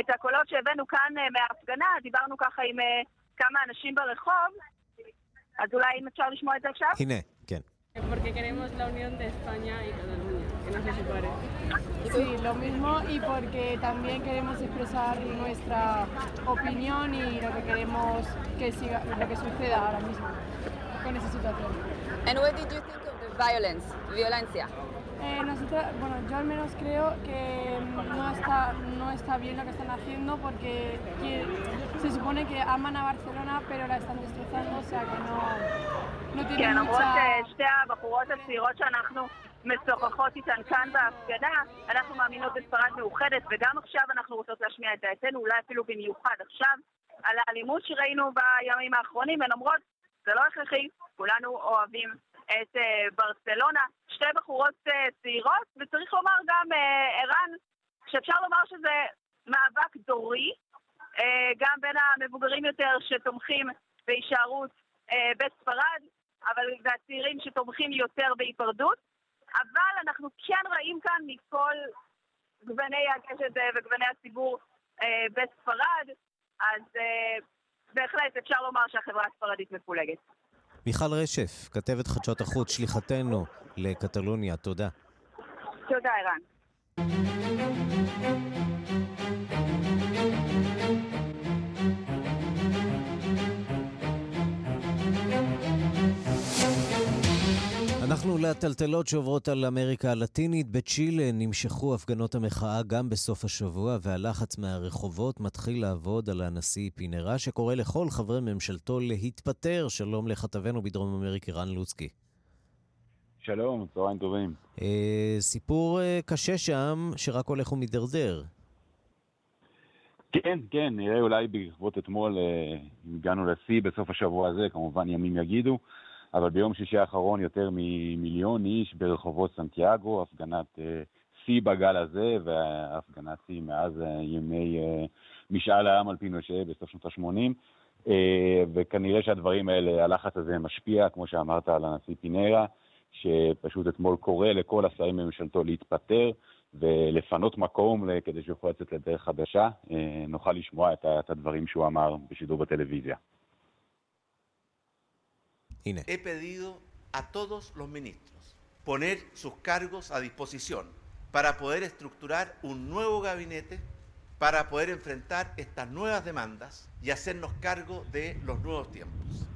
את הקולות שהבאנו כאן מההפגנה. דיברנו ככה עם כמה אנשים ברחוב, אז אולי אם אפשר לשמוע את זה עכשיו? הנה, כן. Porque queremos la unión de España y Cataluña, que no se separe. Sí, lo mismo y porque también queremos expresar nuestra opinión y lo que queremos que siga, lo que suceda ahora mismo con esa situación. And what did you think of the violence, violencia? Eh, nosotros, bueno, yo al menos creo que no está, no está bien lo que están haciendo porque se supone que aman a Barcelona pero la están destrozando, o sea que no, no tienen mucha... משוחחות איתן כאן בהפגנה. אנחנו מאמינות בספרד מאוחדת, וגם עכשיו אנחנו רוצות להשמיע את דעתנו, אולי אפילו במיוחד עכשיו, על האלימות שראינו בימים האחרונים, הן אומרות, זה לא הכרחי, כולנו אוהבים את uh, ברצלונה. שתי בחורות uh, צעירות, וצריך לומר גם, uh, ערן, שאפשר לומר שזה מאבק דורי, uh, גם בין המבוגרים יותר שתומכים בהישארות uh, בספרד, אבל והצעירים שתומכים יותר בהיפרדות. אבל אנחנו כן רואים כאן מכל גווני הקשת וגווני הציבור אה, בספרד, אז אה, בהחלט אפשר לומר שהחברה הספרדית מפולגת. מיכל רשף, כתבת חדשות החוץ, שליחתנו לקטלוניה, תודה. תודה, ערן. אנחנו לטלטלות שעוברות על אמריקה הלטינית. בצ'ילה נמשכו הפגנות המחאה גם בסוף השבוע, והלחץ מהרחובות מתחיל לעבוד על הנשיא פינרה, שקורא לכל חברי ממשלתו להתפטר. שלום לכתבנו בדרום אמריקה, רן לוצקי. שלום, צהריים טובים. אה, סיפור אה, קשה שם, שרק הולך ומידרדר. כן, כן, נראה אולי בעקבות אתמול, אה, הגענו לשיא בסוף השבוע הזה, כמובן ימים יגידו. אבל ביום שישי האחרון יותר ממיליון איש ברחובות סנטיאגו, הפגנת אה, שיא בגל הזה, והפגנת שיא מאז אה, ימי אה, משאל העם על פינושה בסוף שנות ה-80. וכנראה שהדברים האלה, הלחץ הזה משפיע, כמו שאמרת על הנשיא פינרה, שפשוט אתמול קורא לכל השרים בממשלתו להתפטר ולפנות מקום כדי שיוכלו לצאת לדרך חדשה. נוכל לשמוע את הדברים שהוא אמר בשידור בטלוויזיה. He pedido a todos los ministros poner sus cargos a disposición para poder estructurar un nuevo gabinete para poder enfrentar estas nuevas demandas y hacernos cargo de los nuevos tiempos.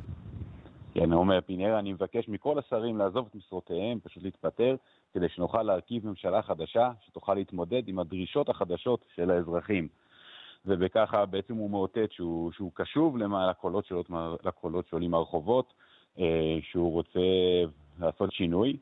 כן, אומר פינרה, אני מבקש מכל השרים לעזוב את משרותיהם, פשוט להתפטר, כדי שנוכל להרכיב ממשלה חדשה שתוכל להתמודד עם הדרישות החדשות של האזרחים. ובככה בעצם הוא מאותת שהוא, שהוא קשוב לקולות, שעולים, לקולות שעולים מהרחובות, אה, שהוא רוצה לעשות שינוי.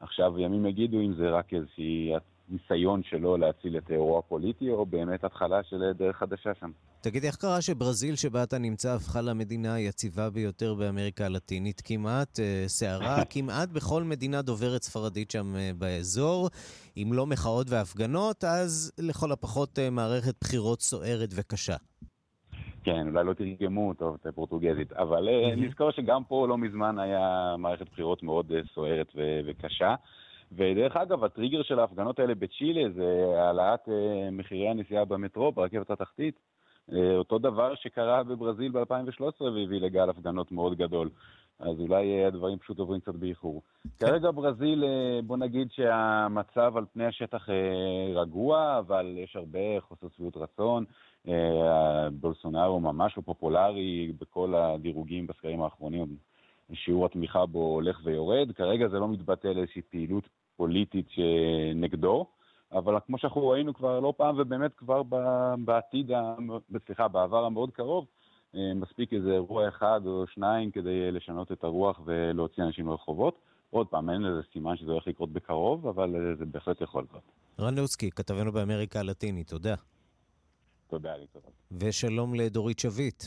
עכשיו, ימים יגידו אם זה רק איזושהי ניסיון שלו להציל את אירוע פוליטי, או באמת התחלה של דרך חדשה שם. תגיד, איך קרה שברזיל, שבה אתה נמצא, הפכה למדינה היציבה ביותר באמריקה הלטינית כמעט? אה, סערה [LAUGHS] כמעט בכל מדינה דוברת ספרדית שם אה, באזור. אם לא מחאות והפגנות, אז לכל הפחות אה, מערכת בחירות סוערת וקשה. כן, אולי לא תרגמו טוב את הפורטוגזית, אבל mm-hmm. נזכור שגם פה לא מזמן היה מערכת בחירות מאוד סוערת ו- וקשה. ודרך אגב, הטריגר של ההפגנות האלה בצ'ילה זה העלאת אה, מחירי הנסיעה במטרו, ברכבת התחתית. אה, אותו דבר שקרה בברזיל ב-2013 והביא לגל הפגנות מאוד גדול. אז אולי אה, הדברים פשוט עוברים קצת באיחור. כרגע ברזיל, בוא נגיד שהמצב על פני השטח רגוע, אבל יש הרבה חוסר שביעות רצון. בולסונארו ממש לא פופולרי בכל הדירוגים בסקרים האחרונים. שיעור התמיכה בו הולך ויורד. כרגע זה לא מתבטא לאיזושהי פעילות פוליטית נגדו, אבל כמו שאנחנו ראינו כבר לא פעם, ובאמת כבר בעתיד, סליחה, בעבר המאוד קרוב, אה, מספיק איזה אירוע אחד או שניים כדי לשנות את הרוח ולהוציא אנשים לרחובות. עוד פעם, אין לזה סימן שזה הולך לקרות בקרוב, אבל זה בהחלט יכול לקרות. רן לוצקי, כתבנו באמריקה הלטינית, תודה. תודה, ליטוב. ושלום לדורית שביט.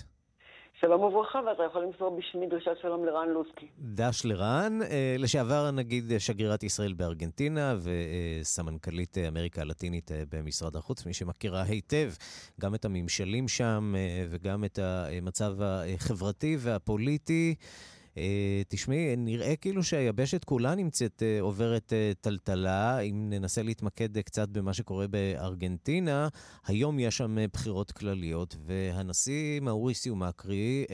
שלום וברכה, ואתה יכול למסור בשמי דרישת שלום לרן לוסקי. דש לרן, אה, לשעבר נגיד שגרירת ישראל בארגנטינה וסמנכ"לית אמריקה הלטינית אה, במשרד החוץ, מי שמכירה היטב גם את הממשלים שם אה, וגם את המצב החברתי והפוליטי. Uh, תשמעי, נראה כאילו שהיבשת כולה נמצאת, uh, עוברת uh, טלטלה. אם ננסה להתמקד קצת במה שקורה בארגנטינה, היום יש שם בחירות כלליות, והנשיא מאוריסיו מקרי,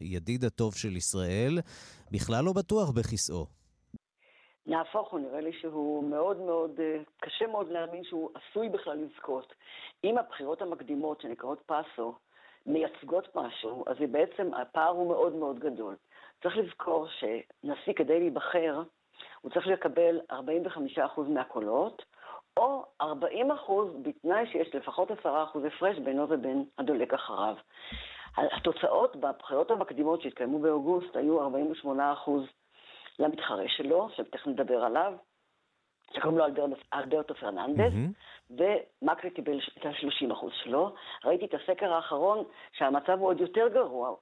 הידיד הטוב של ישראל, בכלל לא בטוח בכיסאו. נהפוך הוא, נראה לי שהוא מאוד מאוד, קשה מאוד להאמין שהוא עשוי בכלל לזכות. אם הבחירות המקדימות, שנקראות פאסו, מייצגות משהו, אז בעצם הפער הוא מאוד מאוד גדול. צריך לזכור שנשיא כדי להיבחר, הוא צריך לקבל 45% מהקולות, או 40% בתנאי שיש לפחות 10% הפרש בינו ובין הדולק אחריו. התוצאות בבחירות המקדימות שהתקיימו באוגוסט היו 48% למתחרה שלו, שתכף נדבר עליו, שקוראים לו אלברטו פרננדס, mm-hmm. ומקרי קיבל את ה-30% שלו. ראיתי את הסקר האחרון שהמצב הוא עוד יותר גרוע,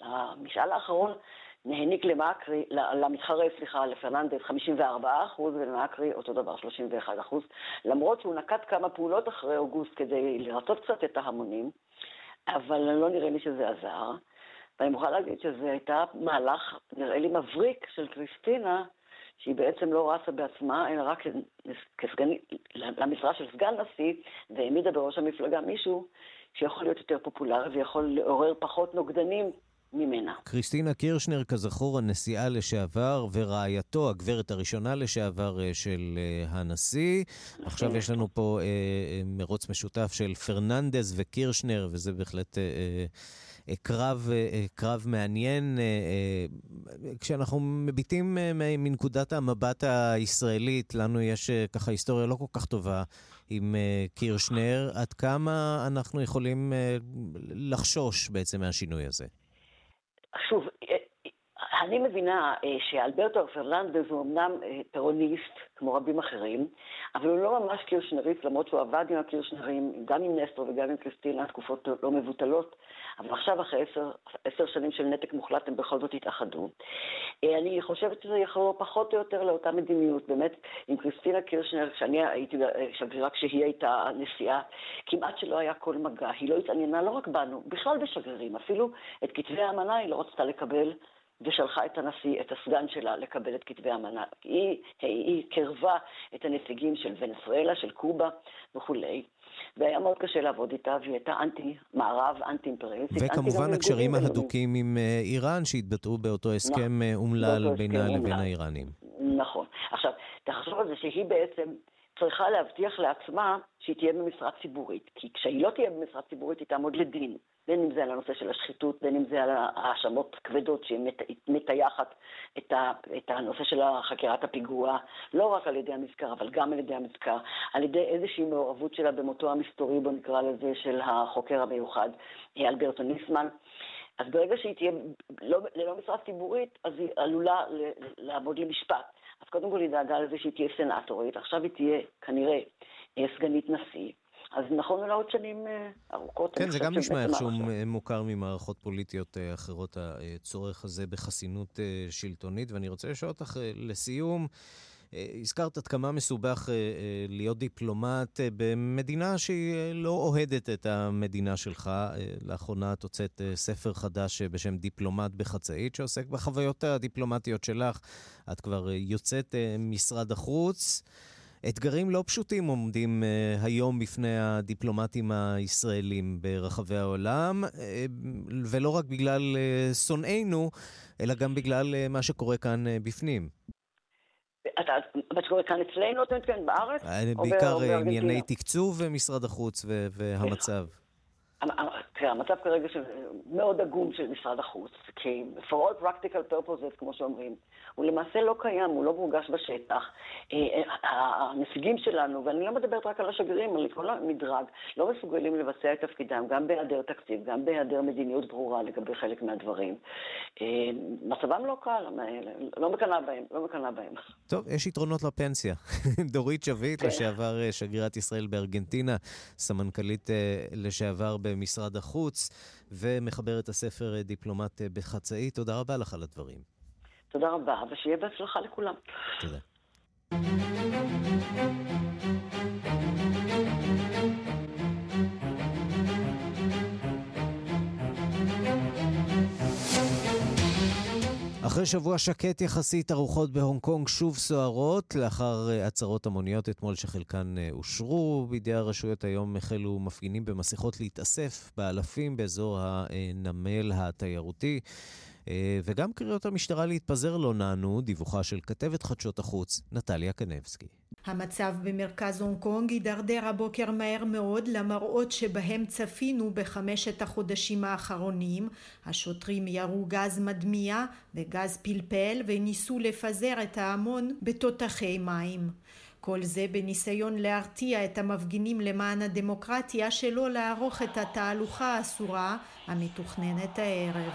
המשאל האחרון נהניק למקרי, למתחרה, סליחה, לפרננדס 54 אחוז ולמקרי אותו דבר 31 אחוז, למרות שהוא נקט כמה פעולות אחרי אוגוסט כדי לרצות קצת את ההמונים, אבל לא נראה לי שזה עזר. ואני מוכרחה להגיד שזה הייתה מהלך, נראה לי מבריק של קריסטינה, שהיא בעצם לא רצה בעצמה, אלא רק כסגנית, למשרה של סגן נשיא, והעמידה בראש המפלגה מישהו שיכול להיות יותר פופולרי ויכול לעורר פחות נוגדנים ממנה. קריסטינה קירשנר, כזכור, הנשיאה לשעבר, ורעייתו, הגברת הראשונה לשעבר אה, של אה, הנשיא. עכשיו יש לנו פה אה, אה, מרוץ משותף של פרננדז וקירשנר, וזה בהחלט... אה, קרב, קרב מעניין. כשאנחנו מביטים מנקודת המבט הישראלית, לנו יש ככה היסטוריה לא כל כך טובה עם קירשנר. עד כמה אנחנו יכולים לחשוש בעצם מהשינוי הזה? שוב, אני מבינה שאלברטו פרננדז הוא אמנם פירוניסט, כמו רבים אחרים, אבל הוא לא ממש קירשנריסט, למרות שהוא עבד עם הקירשנרים, גם עם נסטרו וגם עם קריסטינה, תקופות לא מבוטלות. אבל עכשיו, אחרי עשר, עשר שנים של נתק מוחלט, הם בכל זאת התאחדו. אה, אני חושבת שזה יכול פחות או יותר לאותה מדיניות. באמת, עם קריסטינה קירשנר, כשאני הייתי שגרירה כשהיא הייתה נשיאה, כמעט שלא היה כל מגע. היא לא התעניינה לא רק בנו, בכלל בשגרירים. אפילו את כתבי האמנה היא לא רצתה לקבל. ושלחה את הנשיא, את הסגן שלה, לקבל את כתבי האמנה. היא, היא, היא קרבה את הנציגים של ונסואלה, של קובה וכולי. והיה מאוד קשה לעבוד איתה, והיא הייתה אנטי-מערב, אנטי-אימפריאליסטית. וכמובן הקשרים ההדוקים עם אה, איראן, שהתבטאו באותו הסכם אה, אומלל בינה לבין האיראנים. נכון. עכשיו, תחשוב על זה שהיא בעצם צריכה להבטיח לעצמה שהיא תהיה במשרה ציבורית. כי כשהיא לא תהיה במשרה ציבורית, היא תעמוד לדין. בין אם זה על הנושא של השחיתות, בין אם זה על האשמות כבדות שהיא מטייחת את, את הנושא של חקירת הפיגוע, לא רק על ידי המזכר, אבל גם על ידי המזכר, על ידי איזושהי מעורבות שלה במותו המסתורי, בוא נקרא לזה, של החוקר המיוחד אלברטו ניסמן. אז ברגע שהיא תהיה לא, ללא משרה ציבורית, אז היא עלולה לעמוד למשפט. אז קודם כל היא דאגה לזה שהיא תהיה סנטורית, עכשיו היא תהיה כנראה אה, סגנית נשיא. אז נכון לעוד שנים אה, ארוכות. כן, זה גם נשמע איכשהו מוכר ממערכות פוליטיות אה, אחרות, הצורך הזה בחסינות שלטונית. ואני רוצה לשאול אותך לסיום, הזכרת עד כמה מסובך להיות דיפלומט במדינה שהיא לא אוהדת את המדינה שלך. לאחרונה את הוצאת ספר חדש בשם דיפלומט בחצאית, שעוסק בחוויות הדיפלומטיות שלך. את כבר יוצאת משרד החוץ. אתגרים לא פשוטים עומדים uh, היום בפני הדיפלומטים הישראלים ברחבי העולם, uh, ולא רק בגלל uh, שונאינו, אלא גם בגלל uh, מה שקורה כאן uh, בפנים. אתה, מה שקורה כאן אצלנו, אתה מתכוון בארץ? בעיקר ענייני תקצוב משרד החוץ והמצב. תראה, המצב כרגע מאוד עגום של משרד החוץ, כי for all practical purposes, כמו שאומרים, הוא למעשה לא קיים, הוא לא מורגש בשטח. אה, אה, הנציגים שלנו, ואני לא מדברת רק על השגרירים, על כל המדרג, לא מסוגלים לבצע את תפקידם, גם בהיעדר תקציב, גם בהיעדר מדיניות ברורה לגבי חלק מהדברים. אה, מצבם לא קל, לא מקנאה בהם, לא מקנאה בהם. טוב, יש יתרונות לפנסיה. [LAUGHS] דורית שביט, כן. לשעבר שגרירת ישראל בארגנטינה, סמנכ"לית לשעבר במשרד החוץ, ומחברת הספר דיפלומט בחצאי. תודה רבה לך על הדברים. תודה רבה, ושיהיה בהצלחה לכולם. תודה. אחרי שבוע שקט יחסית, הרוחות בהונג קונג שוב סוערות, לאחר אה, הצהרות המוניות אתמול שחלקן אה, אושרו בידי הרשויות. היום החלו מפגינים במסכות להתאסף באלפים באזור הנמל התיירותי. אה, וגם קריאות המשטרה להתפזר לא נענו, דיווחה של כתבת חדשות החוץ, נטליה קנבסקי. המצב במרכז הונג קונג הידרדר הבוקר מהר מאוד למראות שבהם צפינו בחמשת החודשים האחרונים. השוטרים ירו גז מדמיע וגז פלפל וניסו לפזר את ההמון בתותחי מים. כל זה בניסיון להרתיע את המפגינים למען הדמוקרטיה שלא לערוך את התהלוכה האסורה המתוכננת הערב.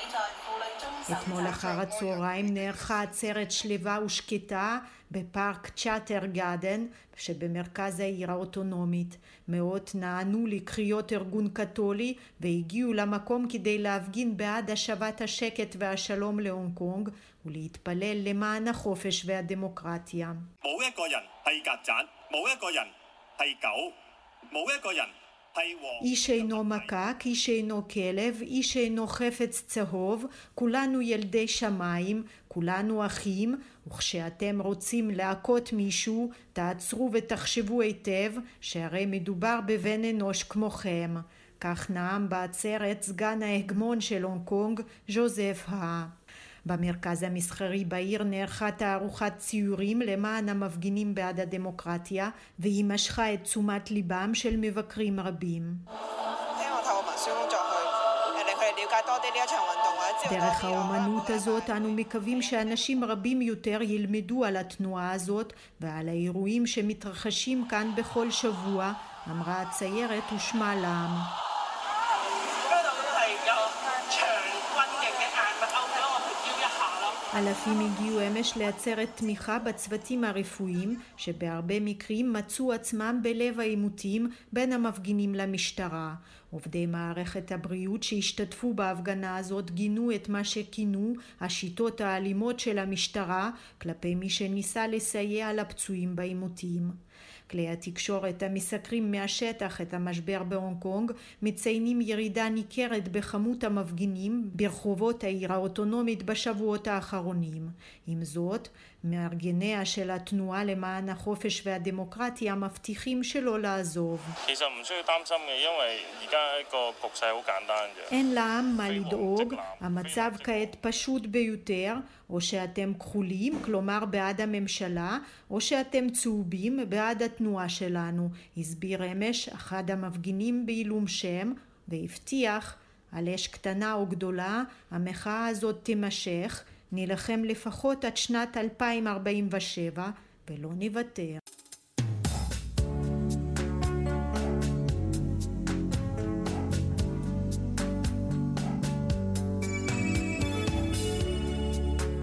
马里亚和约瑟展开了长。אתמול אחר הצהריים נערכה עצרת שלווה ושקטה בפארק צ'אטר גאדן שבמרכז העיר האוטונומית. מאות נענו לקריאות ארגון קתולי והגיעו למקום כדי להפגין בעד השבת השקט והשלום להונג קונג ולהתפלל למען החופש והדמוקרטיה. 冇一个人系曱甴，冇一个人系狗，冇一个人 איש אינו מקק, איש אינו כלב, איש אינו חפץ צהוב, כולנו ילדי שמיים, כולנו אחים, וכשאתם רוצים להכות מישהו, תעצרו ותחשבו היטב, שהרי מדובר בבן אנוש כמוכם. כך נאם בעצרת סגן ההגמון של הונג קונג, ז'וזף הא. במרכז המסחרי בעיר נערכה תערוכת ציורים למען המפגינים בעד הדמוקרטיה והיא משכה את תשומת ליבם של מבקרים רבים. דרך האומנות הזאת אנו מקווים שאנשים רבים יותר ילמדו על התנועה הזאת ועל האירועים שמתרחשים כאן בכל שבוע, אמרה הציירת ושמה לעם. אלפים הגיעו אמש לעצרת תמיכה בצוותים הרפואיים שבהרבה מקרים מצאו עצמם בלב העימותים בין המפגינים למשטרה. עובדי מערכת הבריאות שהשתתפו בהפגנה הזאת גינו את מה שכינו השיטות האלימות של המשטרה כלפי מי שניסה לסייע לפצועים בעימותים. כלי התקשורת המסקרים מהשטח את המשבר בהונג קונג מציינים ירידה ניכרת בכמות המפגינים ברחובות העיר האוטונומית בשבועות האחרונים. עם זאת, מארגניה של התנועה למען החופש והדמוקרטיה מבטיחים שלא לעזוב. אין לעם מה לדאוג, המצב כעת פשוט ביותר, או שאתם כחולים, כלומר בעד הממשלה, או שאתם צהובים בעד התנועה שלנו, הסביר אמש אחד המפגינים בעילום שם, והבטיח על אש קטנה או גדולה, המחאה הזאת תימשך, נילחם לפחות עד שנת 2047 ולא נוותר.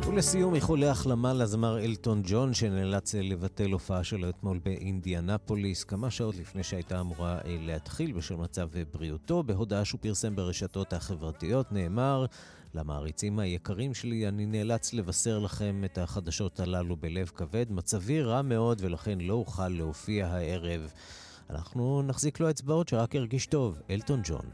ולסיום איחולי החלמה לזמר אלטון ג'ון שנאלץ לבטל הופעה שלו אתמול באינדיאנפוליס כמה שעות לפני שהייתה אמורה להתחיל בשל מצב בריאותו. בהודעה שהוא פרסם ברשתות החברתיות נאמר למעריצים היקרים שלי, אני נאלץ לבשר לכם את החדשות הללו בלב כבד. מצבי רע מאוד ולכן לא אוכל להופיע הערב. אנחנו נחזיק לו אצבעות שרק ירגיש טוב. אלטון ג'ון.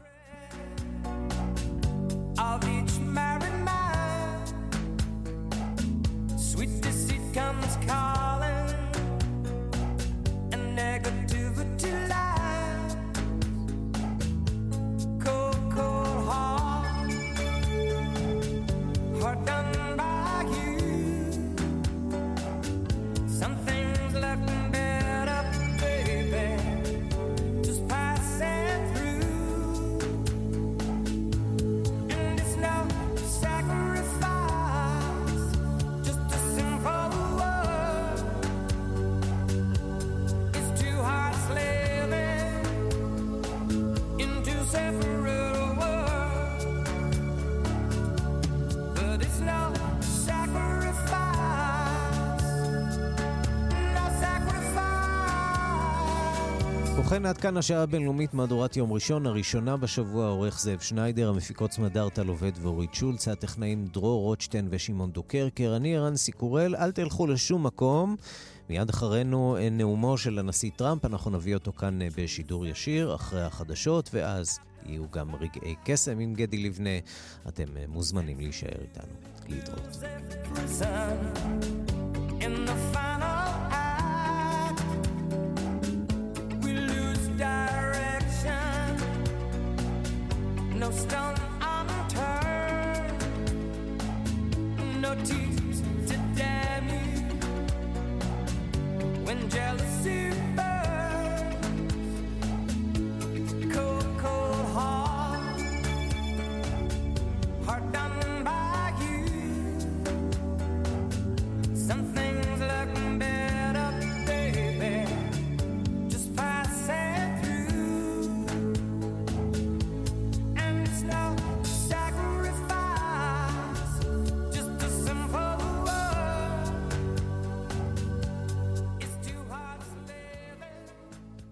ובכן, עד כאן השעה הבינלאומית, מהדורת יום ראשון, הראשונה בשבוע, עורך זאב שניידר, המפיקות סמדר עובד ואורית שולץ, הטכנאים דרור רוטשטיין ושמעון דוקרקר, אני רנסי קורל, אל תלכו לשום מקום. מיד אחרינו אה, נאומו של הנשיא טראמפ, אנחנו נביא אותו כאן אה, בשידור ישיר, אחרי החדשות, ואז יהיו גם רגעי קסם עם גדי לבנה. אתם אה, מוזמנים להישאר איתנו. להתראות. no stone unturned, no tears to damn you when jealousy.